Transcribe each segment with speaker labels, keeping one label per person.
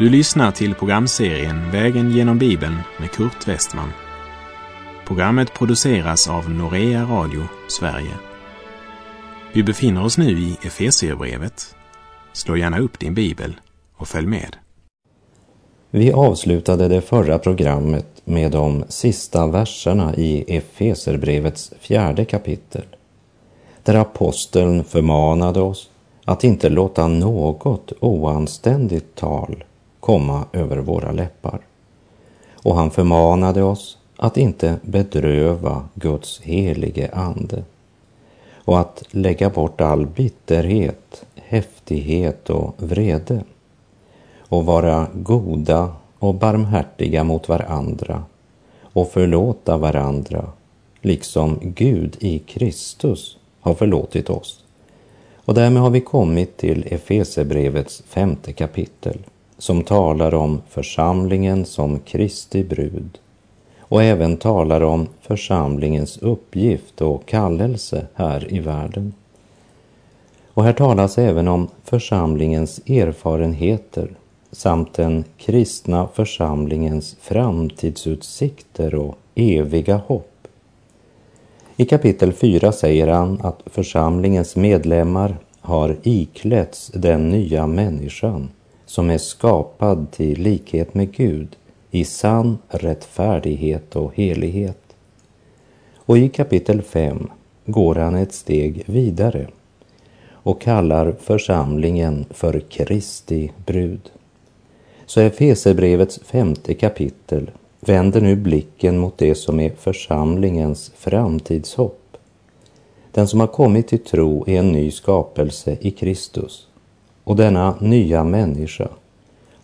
Speaker 1: Du lyssnar till programserien Vägen genom Bibeln med Kurt Westman. Programmet produceras av Norea Radio Sverige. Vi befinner oss nu i Efesierbrevet. Slå gärna upp din bibel och följ med.
Speaker 2: Vi avslutade det förra programmet med de sista verserna i Efeserbrevets fjärde kapitel. Där aposteln förmanade oss att inte låta något oanständigt tal komma över våra läppar. Och han förmanade oss att inte bedröva Guds helige ande och att lägga bort all bitterhet, häftighet och vrede och vara goda och barmhärtiga mot varandra och förlåta varandra liksom Gud i Kristus har förlåtit oss. Och därmed har vi kommit till Efesebrevets femte kapitel som talar om församlingen som Kristi brud och även talar om församlingens uppgift och kallelse här i världen. Och här talas även om församlingens erfarenheter samt den kristna församlingens framtidsutsikter och eviga hopp. I kapitel 4 säger han att församlingens medlemmar har iklätts den nya människan som är skapad till likhet med Gud i sann rättfärdighet och helighet. Och i kapitel 5 går han ett steg vidare och kallar församlingen för Kristi brud. Så Efesebrevets femte kapitel vänder nu blicken mot det som är församlingens framtidshopp. Den som har kommit till tro är en ny skapelse i Kristus och denna nya människa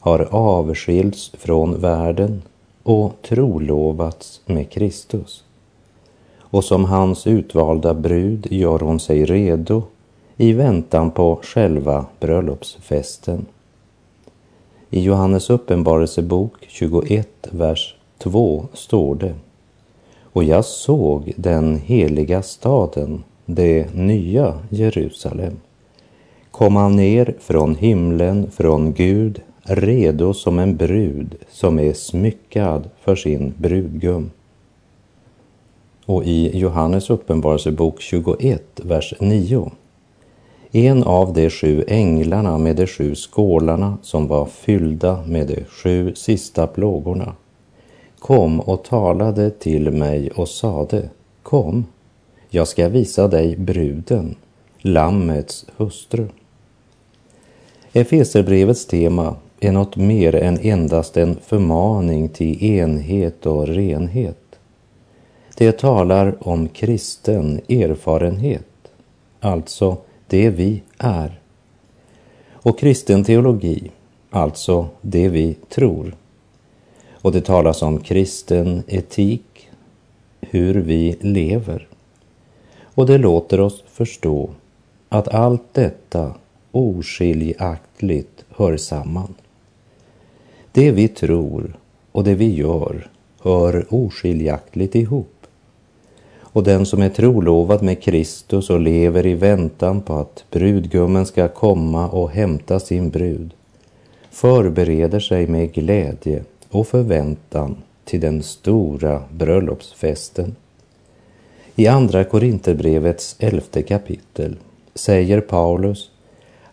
Speaker 2: har avskilts från världen och trolovats med Kristus. Och som hans utvalda brud gör hon sig redo i väntan på själva bröllopsfesten. I Johannes uppenbarelsebok 21, vers 2 står det Och jag såg den heliga staden, det nya Jerusalem, komma ner från himlen, från Gud, redo som en brud som är smyckad för sin brudgum. Och i Johannes uppenbarelsebok 21, vers 9 en av de sju änglarna med de sju skålarna som var fyllda med de sju sista plågorna kom och talade till mig och sade Kom, jag ska visa dig bruden, Lammets hustru. Efeserbrevets tema är något mer än endast en förmaning till enhet och renhet. Det talar om kristen erfarenhet, alltså det vi är. Och kristen teologi, alltså det vi tror. Och det talas om kristen etik, hur vi lever. Och det låter oss förstå att allt detta oskiljaktigt hör samman. Det vi tror och det vi gör hör oskiljaktigt ihop. Och den som är trolovad med Kristus och lever i väntan på att brudgummen ska komma och hämta sin brud förbereder sig med glädje och förväntan till den stora bröllopsfesten. I Andra Korinterbrevets elfte kapitel säger Paulus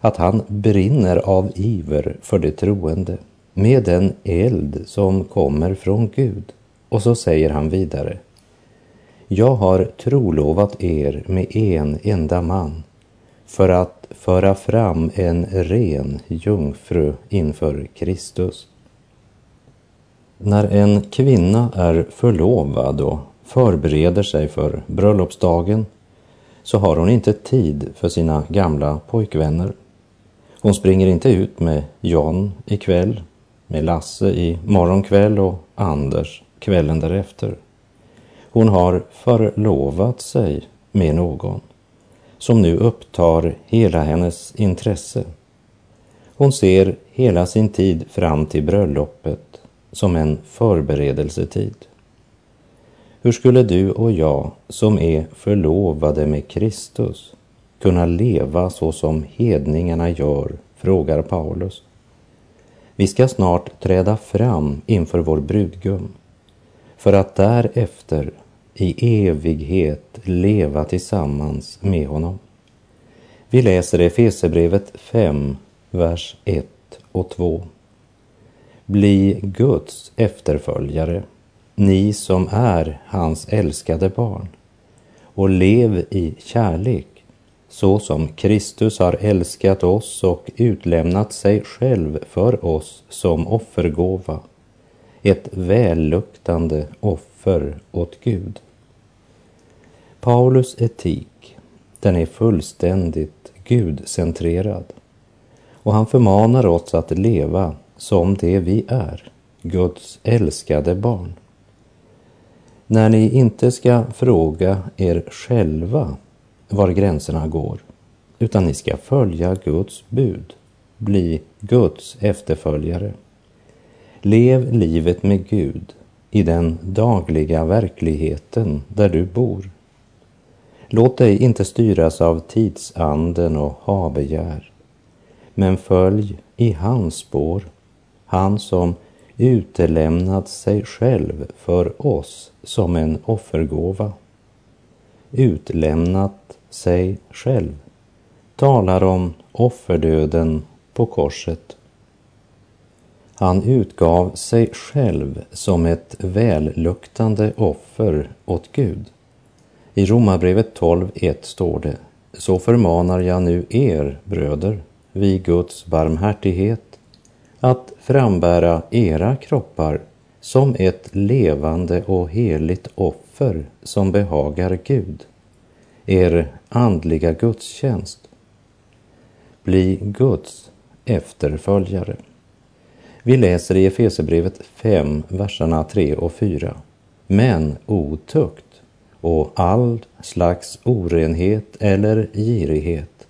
Speaker 2: att han brinner av iver för det troende med den eld som kommer från Gud. Och så säger han vidare jag har trolovat er med en enda man för att föra fram en ren jungfru inför Kristus. När en kvinna är förlovad och förbereder sig för bröllopsdagen så har hon inte tid för sina gamla pojkvänner. Hon springer inte ut med John ikväll, med Lasse i morgonkväll och Anders kvällen därefter. Hon har förlovat sig med någon som nu upptar hela hennes intresse. Hon ser hela sin tid fram till bröllopet som en förberedelsetid. Hur skulle du och jag som är förlovade med Kristus kunna leva så som hedningarna gör, frågar Paulus. Vi ska snart träda fram inför vår brudgum för att därefter i evighet leva tillsammans med honom. Vi läser Efesebrevet 5, vers 1 och 2. Bli Guds efterföljare, ni som är hans älskade barn, och lev i kärlek så som Kristus har älskat oss och utlämnat sig själv för oss som offergåva, ett välluktande offer åt Gud. Paulus etik, den är fullständigt gudcentrerad och han förmanar oss att leva som det vi är, Guds älskade barn. När ni inte ska fråga er själva var gränserna går, utan ni ska följa Guds bud, bli Guds efterföljare. Lev livet med Gud i den dagliga verkligheten där du bor. Låt dig inte styras av tidsanden och habegär, men följ i hans spår, han som utelämnat sig själv för oss som en offergåva. Utlämnat sig själv talar om offerdöden på korset. Han utgav sig själv som ett välluktande offer åt Gud. I Romarbrevet 12.1 står det, så förmanar jag nu er, bröder, vid Guds barmhärtighet, att frambära era kroppar som ett levande och heligt offer som behagar Gud, er andliga gudstjänst. Bli Guds efterföljare. Vi läser i Efesebrevet 5, verserna 3 och 4. Men otukt och all slags orenhet eller girighet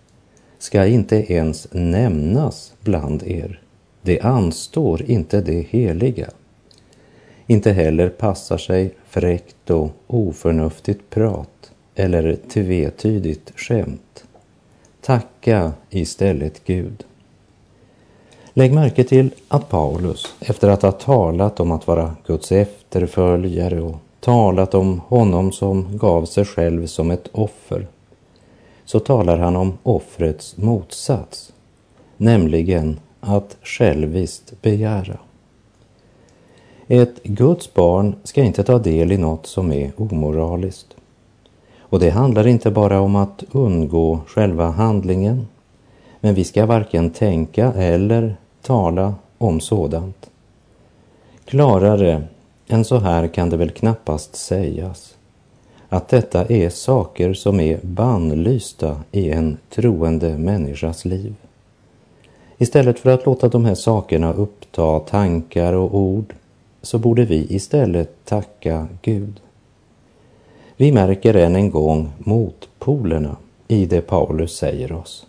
Speaker 2: ska inte ens nämnas bland er. Det anstår inte det heliga. Inte heller passar sig fräckt och oförnuftigt prat eller tvetydigt skämt. Tacka istället Gud. Lägg märke till att Paulus, efter att ha talat om att vara Guds efterföljare och talat om honom som gav sig själv som ett offer, så talar han om offrets motsats, nämligen att själviskt begära. Ett Guds barn ska inte ta del i något som är omoraliskt. Och det handlar inte bara om att undgå själva handlingen, men vi ska varken tänka eller tala om sådant. Klarare än så här kan det väl knappast sägas att detta är saker som är bannlysta i en troende människas liv. Istället för att låta de här sakerna uppta tankar och ord så borde vi istället tacka Gud. Vi märker än en gång motpolerna i det Paulus säger oss.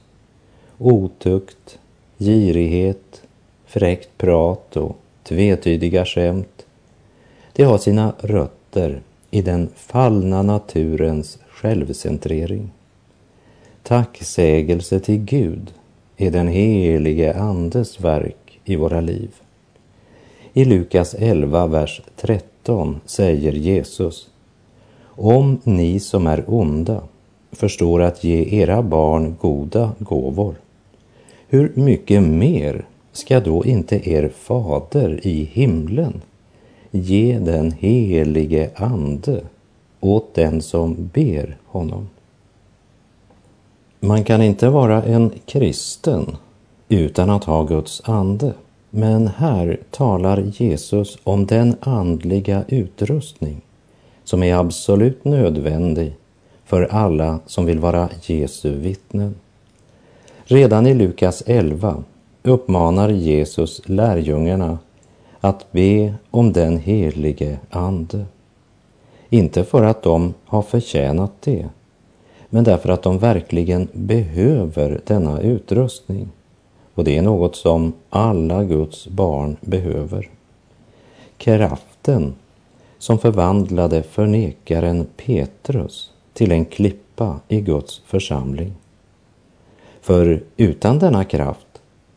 Speaker 2: Otukt, girighet, fräckt prat och tvetydiga skämt. Det har sina rötter i den fallna naturens självcentrering. Tacksägelse till Gud är den helige Andes verk i våra liv. I Lukas 11, vers 13 säger Jesus om ni som är onda förstår att ge era barn goda gåvor, hur mycket mer ska då inte er fader i himlen ge den helige Ande åt den som ber honom? Man kan inte vara en kristen utan att ha Guds ande. Men här talar Jesus om den andliga utrustning som är absolut nödvändig för alla som vill vara Jesu vittnen. Redan i Lukas 11 uppmanar Jesus lärjungarna att be om den helige Ande. Inte för att de har förtjänat det, men därför att de verkligen behöver denna utrustning. Och det är något som alla Guds barn behöver. Kraften som förvandlade förnekaren Petrus till en klippa i Guds församling. För utan denna kraft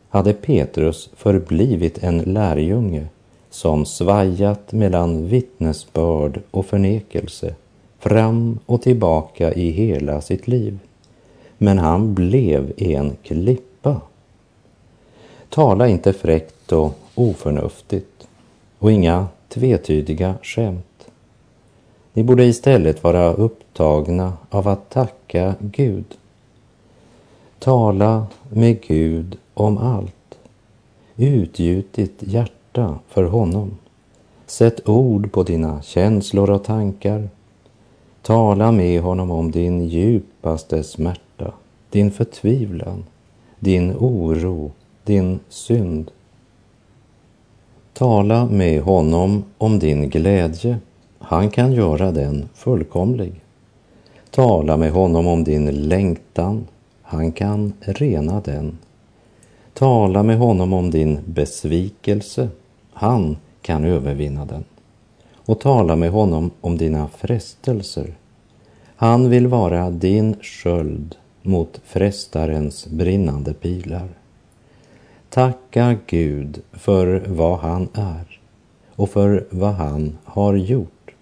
Speaker 2: hade Petrus förblivit en lärjunge som svajat mellan vittnesbörd och förnekelse fram och tillbaka i hela sitt liv. Men han blev en klippa. Tala inte fräckt och oförnuftigt och inga tvetydiga skämt. Ni borde istället vara upptagna av att tacka Gud. Tala med Gud om allt. Utgjut ditt hjärta för honom. Sätt ord på dina känslor och tankar. Tala med honom om din djupaste smärta, din förtvivlan, din oro, din synd. Tala med honom om din glädje. Han kan göra den fullkomlig. Tala med honom om din längtan. Han kan rena den. Tala med honom om din besvikelse. Han kan övervinna den. Och tala med honom om dina frestelser. Han vill vara din sköld mot frestarens brinnande pilar. Tacka Gud för vad han är och för vad han har gjort.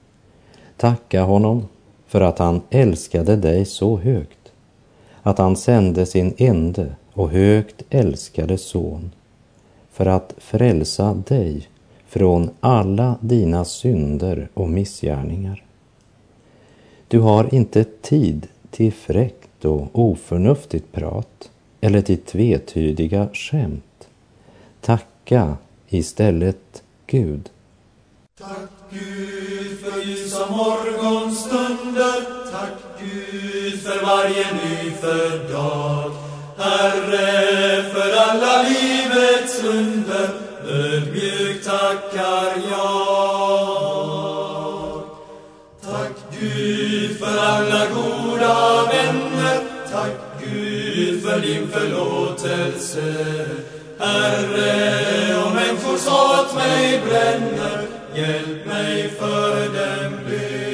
Speaker 2: Tacka honom för att han älskade dig så högt att han sände sin ende och högt älskade son för att frälsa dig från alla dina synder och missgärningar. Du har inte tid till fräckt och oförnuftigt prat eller till tvetydiga skämt. Tacka istället Gud.
Speaker 3: Tack Gud för ljusa morgonstunder, tack Gud för varje nyfödd dag. Herre, för alla livets under, ödmjukt tackar jag. Tack Gud för alla goda vänner, din förlåtelse. Herre, om människors hat mig bränner, hjälp mig för den be.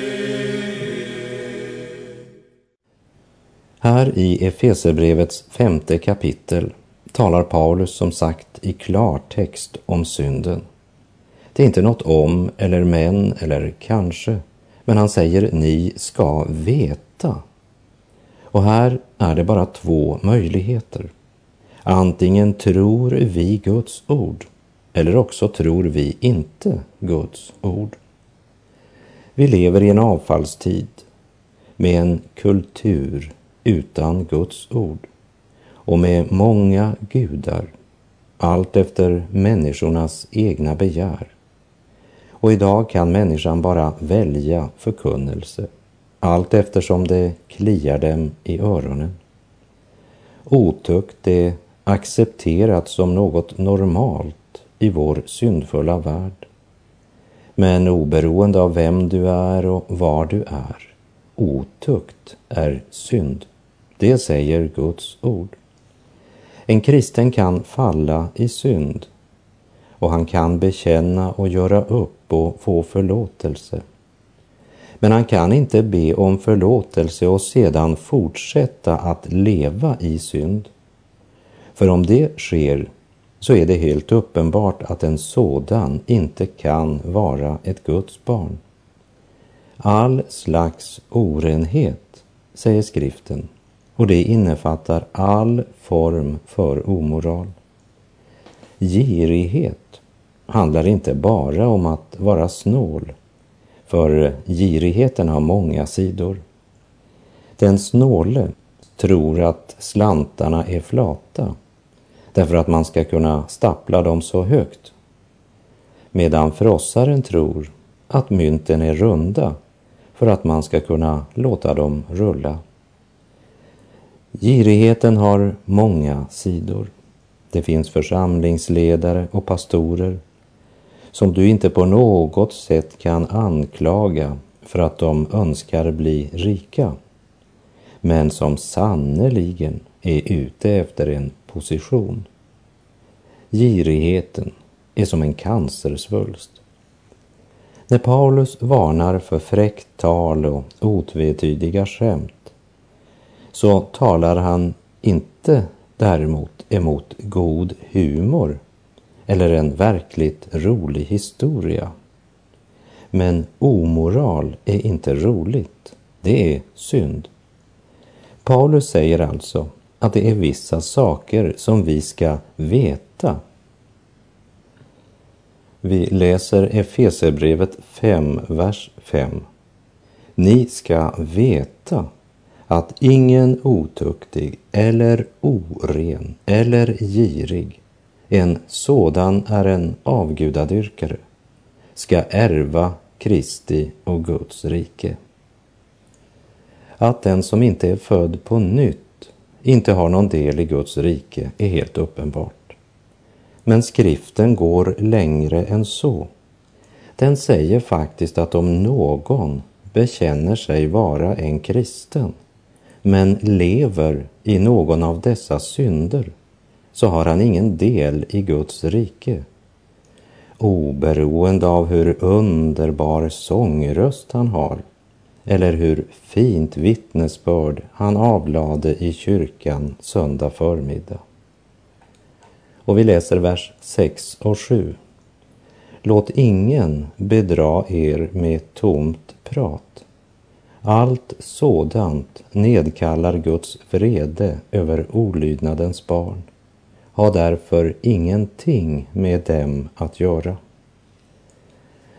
Speaker 2: Här i Efeserbrevets femte kapitel talar Paulus som sagt i klartext om synden. Det är inte något om eller men eller kanske, men han säger ni ska veta. Och här är det bara två möjligheter. Antingen tror vi Guds ord eller också tror vi inte Guds ord. Vi lever i en avfallstid med en kultur utan Guds ord och med många gudar, allt efter människornas egna begär. Och idag kan människan bara välja förkunnelse, allt eftersom det kliar dem i öronen. Otukt är accepterat som något normalt i vår syndfulla värld. Men oberoende av vem du är och var du är, otukt är synd. Det säger Guds ord. En kristen kan falla i synd och han kan bekänna och göra upp och få förlåtelse. Men han kan inte be om förlåtelse och sedan fortsätta att leva i synd. För om det sker så är det helt uppenbart att en sådan inte kan vara ett Guds barn. All slags orenhet, säger skriften, och det innefattar all form för omoral. Girighet handlar inte bara om att vara snål, för girigheten har många sidor. Den snåle tror att slantarna är flata därför att man ska kunna stapla dem så högt. Medan frossaren tror att mynten är runda för att man ska kunna låta dem rulla. Girigheten har många sidor. Det finns församlingsledare och pastorer som du inte på något sätt kan anklaga för att de önskar bli rika, men som sannerligen är ute efter en position. Girigheten är som en cancersvulst. När Paulus varnar för fräckt tal och otvetydiga skämt så talar han inte däremot emot god humor eller en verkligt rolig historia. Men omoral är inte roligt, det är synd. Paulus säger alltså att det är vissa saker som vi ska veta. Vi läser Efeserbrevet 5, vers 5. Ni ska veta att ingen otuktig eller oren eller girig, en sådan är en avgudadyrkare, ska ärva Kristi och Guds rike. Att den som inte är född på nytt inte har någon del i Guds rike är helt uppenbart. Men skriften går längre än så. Den säger faktiskt att om någon bekänner sig vara en kristen men lever i någon av dessa synder så har han ingen del i Guds rike. Oberoende av hur underbar sångröst han har eller hur fint vittnesbörd han avlade i kyrkan söndag förmiddag. Och vi läser vers 6 och 7. Låt ingen bedra er med tomt prat. Allt sådant nedkallar Guds vrede över olydnadens barn. Ha därför ingenting med dem att göra.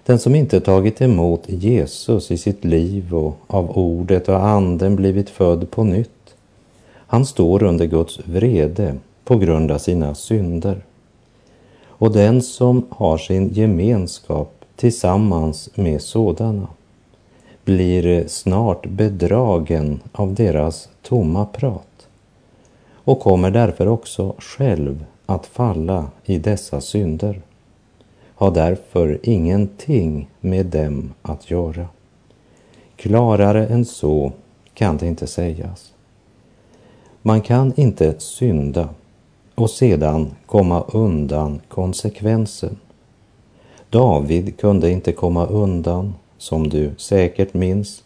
Speaker 2: Den som inte tagit emot Jesus i sitt liv och av ordet och anden blivit född på nytt, han står under Guds vrede på grund av sina synder. Och den som har sin gemenskap tillsammans med sådana blir snart bedragen av deras tomma prat och kommer därför också själv att falla i dessa synder har därför ingenting med dem att göra. Klarare än så kan det inte sägas. Man kan inte synda och sedan komma undan konsekvensen. David kunde inte komma undan, som du säkert minns.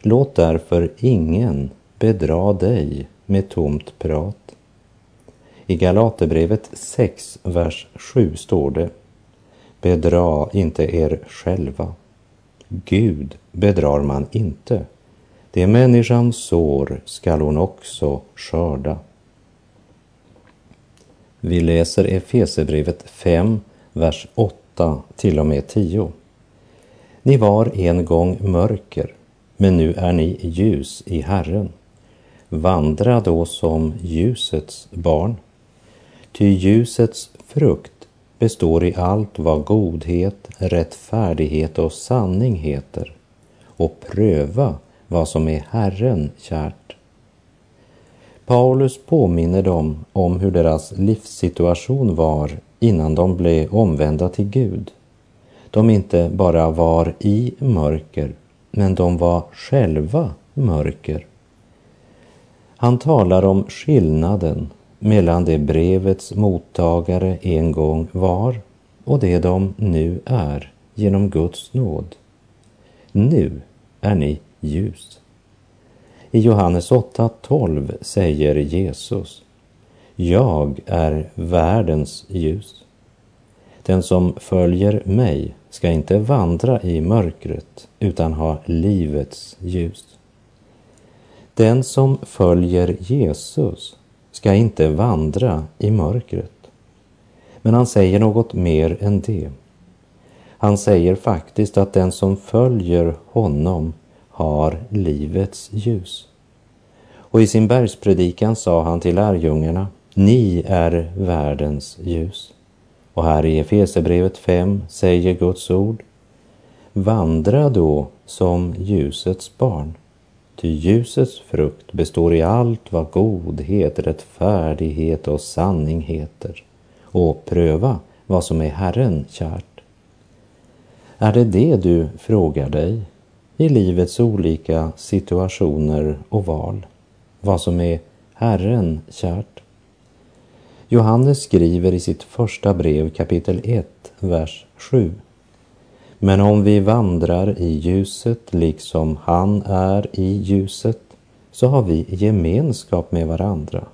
Speaker 2: Låt därför ingen bedra dig med tomt prat. I Galaterbrevet 6, vers 7 står det Bedra inte er själva. Gud bedrar man inte. Det människan sår skall hon också skörda. Vi läser Efesebrevet 5, vers 8 till och med 10. Ni var en gång mörker, men nu är ni ljus i Herren. Vandra då som ljusets barn. Ty ljusets frukt består i allt vad godhet, rättfärdighet och sanning heter och pröva vad som är Herren kärt. Paulus påminner dem om hur deras livssituation var innan de blev omvända till Gud. De inte bara var i mörker, men de var själva mörker. Han talar om skillnaden mellan det brevets mottagare en gång var och det de nu är genom Guds nåd. Nu är ni ljus. I Johannes 8.12 säger Jesus Jag är världens ljus. Den som följer mig ska inte vandra i mörkret utan ha livets ljus. Den som följer Jesus ska inte vandra i mörkret. Men han säger något mer än det. Han säger faktiskt att den som följer honom har livets ljus. Och i sin bergspredikan sa han till lärjungarna, ni är världens ljus. Och här i Efesebrevet 5 säger Guds ord, vandra då som ljusets barn. Ty ljusets frukt består i allt vad godhet, rättfärdighet och sanning heter och pröva vad som är Herren kärt. Är det det du frågar dig i livets olika situationer och val? Vad som är Herren kärt? Johannes skriver i sitt första brev kapitel 1, vers 7. Men om vi vandrar i ljuset liksom han är i ljuset så har vi gemenskap med varandra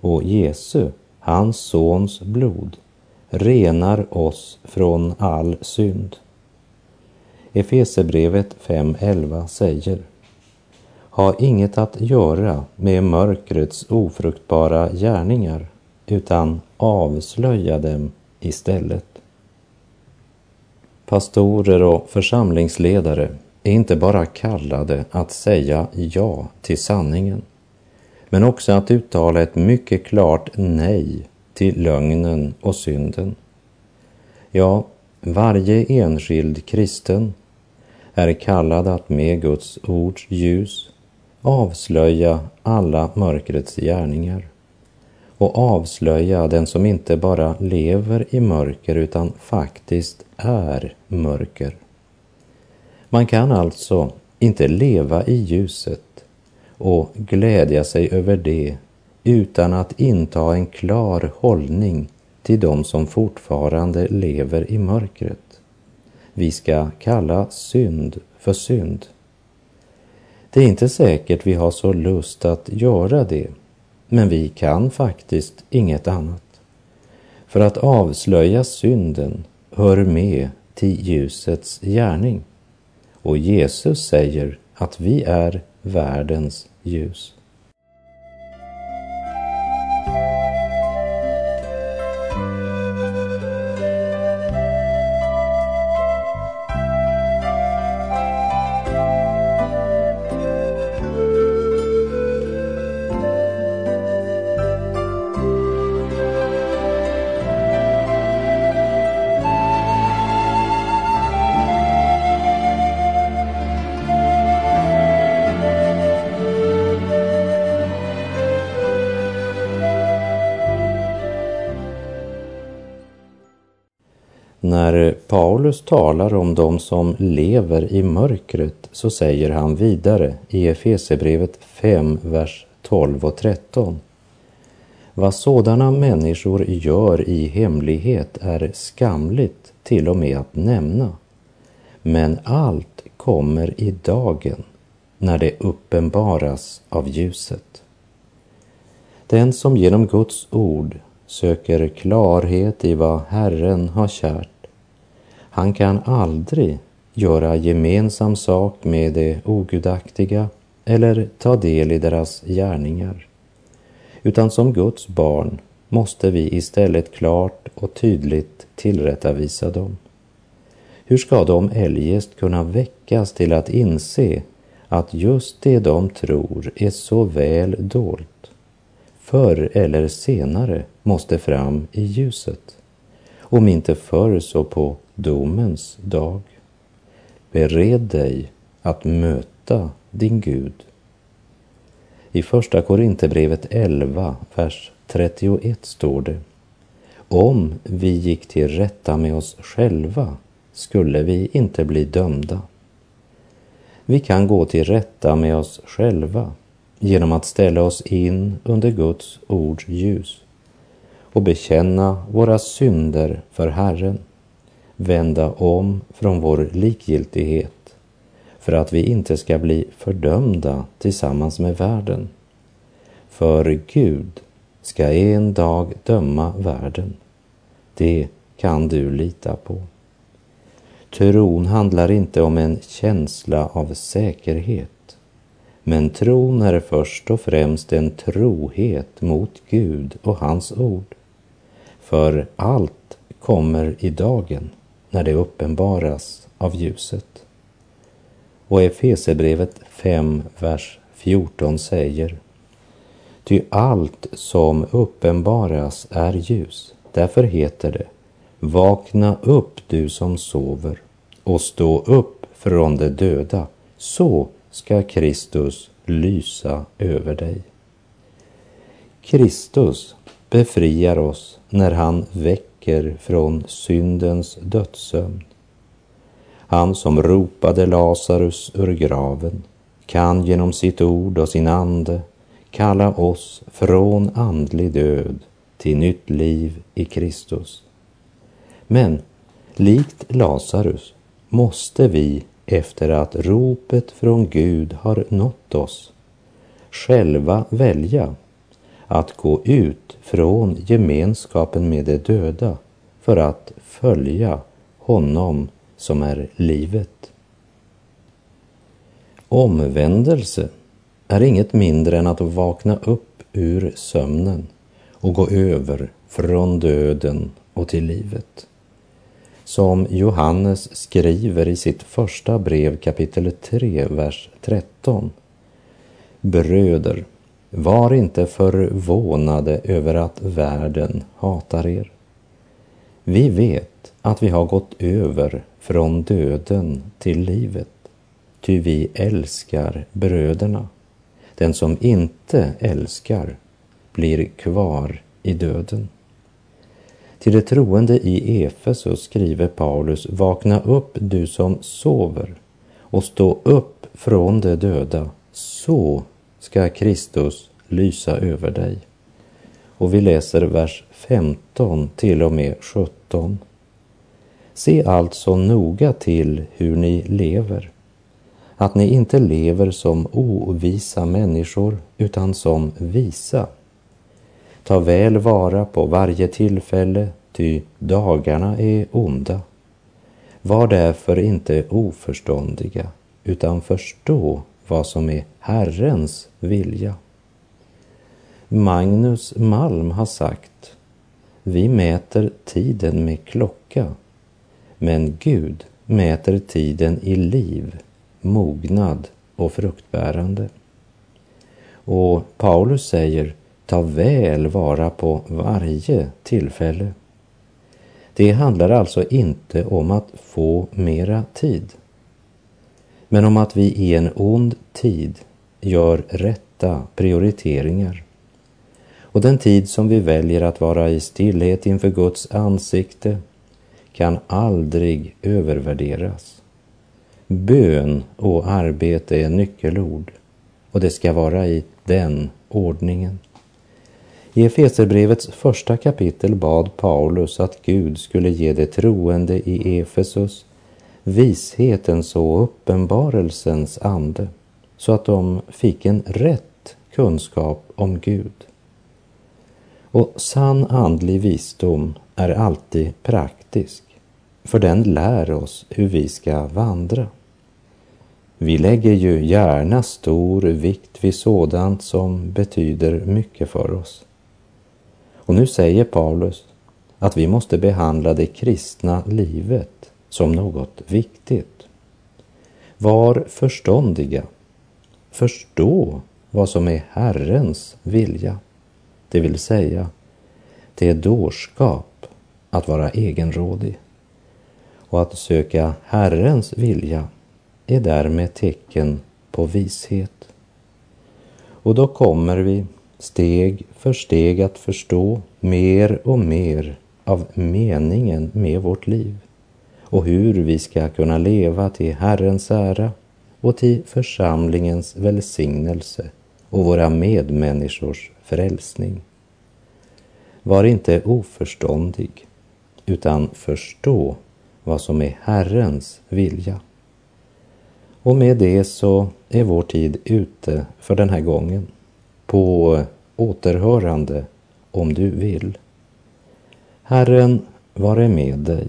Speaker 2: och Jesu, hans sons blod, renar oss från all synd. Efesebrevet 5.11 säger Ha inget att göra med mörkrets ofruktbara gärningar utan avslöja dem istället. Pastorer och församlingsledare är inte bara kallade att säga ja till sanningen, men också att uttala ett mycket klart nej till lögnen och synden. Ja, varje enskild kristen är kallad att med Guds ords ljus avslöja alla mörkrets gärningar och avslöja den som inte bara lever i mörker utan faktiskt är mörker. Man kan alltså inte leva i ljuset och glädja sig över det utan att inta en klar hållning till de som fortfarande lever i mörkret. Vi ska kalla synd för synd. Det är inte säkert vi har så lust att göra det, men vi kan faktiskt inget annat. För att avslöja synden hör med till ljusets gärning. Och Jesus säger att vi är världens ljus. Paulus talar om de som lever i mörkret så säger han vidare i Efesebrevet 5, vers 12 och 13. Vad sådana människor gör i hemlighet är skamligt till och med att nämna. Men allt kommer i dagen när det uppenbaras av ljuset. Den som genom Guds ord söker klarhet i vad Herren har kärt han kan aldrig göra gemensam sak med de ogudaktiga eller ta del i deras gärningar. Utan som Guds barn måste vi istället klart och tydligt tillrättavisa dem. Hur ska de eljest kunna väckas till att inse att just det de tror är så väl dolt förr eller senare måste fram i ljuset? Om inte förr så på domens dag. Bered dig att möta din Gud. I Första Korinthierbrevet 11, vers 31 står det Om vi gick till rätta med oss själva skulle vi inte bli dömda. Vi kan gå till rätta med oss själva genom att ställa oss in under Guds ords ljus och bekänna våra synder för Herren vända om från vår likgiltighet för att vi inte ska bli fördömda tillsammans med världen. För Gud ska en dag döma världen. Det kan du lita på. Tron handlar inte om en känsla av säkerhet, men tron är först och främst en trohet mot Gud och hans ord. För allt kommer i dagen när det uppenbaras av ljuset. Och Efesebrevet 5, vers 14 säger Ty allt som uppenbaras är ljus. Därför heter det Vakna upp du som sover och stå upp från de döda. Så ska Kristus lysa över dig. Kristus befriar oss när han väcker väcker från syndens dödssömn. Han som ropade Lazarus ur graven kan genom sitt ord och sin ande kalla oss från andlig död till nytt liv i Kristus. Men likt Lazarus måste vi efter att ropet från Gud har nått oss själva välja att gå ut från gemenskapen med de döda för att följa honom som är livet. Omvändelse är inget mindre än att vakna upp ur sömnen och gå över från döden och till livet. Som Johannes skriver i sitt första brev kapitel 3, vers 13. Bröder, var inte förvånade över att världen hatar er. Vi vet att vi har gått över från döden till livet, ty vi älskar bröderna. Den som inte älskar blir kvar i döden. Till de troende i Efesus skriver Paulus, vakna upp du som sover och stå upp från de döda, så ska Kristus lysa över dig. Och vi läser vers 15 till och med 17. Se alltså noga till hur ni lever, att ni inte lever som ovisa människor utan som visa. Ta väl vara på varje tillfälle, ty dagarna är onda. Var därför inte oförståndiga, utan förstå vad som är Herrens vilja. Magnus Malm har sagt, vi mäter tiden med klocka, men Gud mäter tiden i liv, mognad och fruktbärande. Och Paulus säger, ta väl vara på varje tillfälle. Det handlar alltså inte om att få mera tid, men om att vi i en ond tid gör rätta prioriteringar. Och den tid som vi väljer att vara i stillhet inför Guds ansikte kan aldrig övervärderas. Bön och arbete är nyckelord och det ska vara i den ordningen. I Efeserbrevets första kapitel bad Paulus att Gud skulle ge de troende i Efesus vishetens och uppenbarelsens ande så att de fick en rätt kunskap om Gud. Och sann andlig visdom är alltid praktisk, för den lär oss hur vi ska vandra. Vi lägger ju gärna stor vikt vid sådant som betyder mycket för oss. Och nu säger Paulus att vi måste behandla det kristna livet som något viktigt. Var förståndiga. Förstå vad som är Herrens vilja. Det vill säga, det är dårskap att vara egenrådig. Och att söka Herrens vilja är därmed tecken på vishet. Och då kommer vi steg för steg att förstå mer och mer av meningen med vårt liv och hur vi ska kunna leva till Herrens ära och till församlingens välsignelse och våra medmänniskors frälsning. Var inte oförståndig, utan förstå vad som är Herrens vilja. Och med det så är vår tid ute för den här gången. På återhörande om du vill. Herren vare med dig.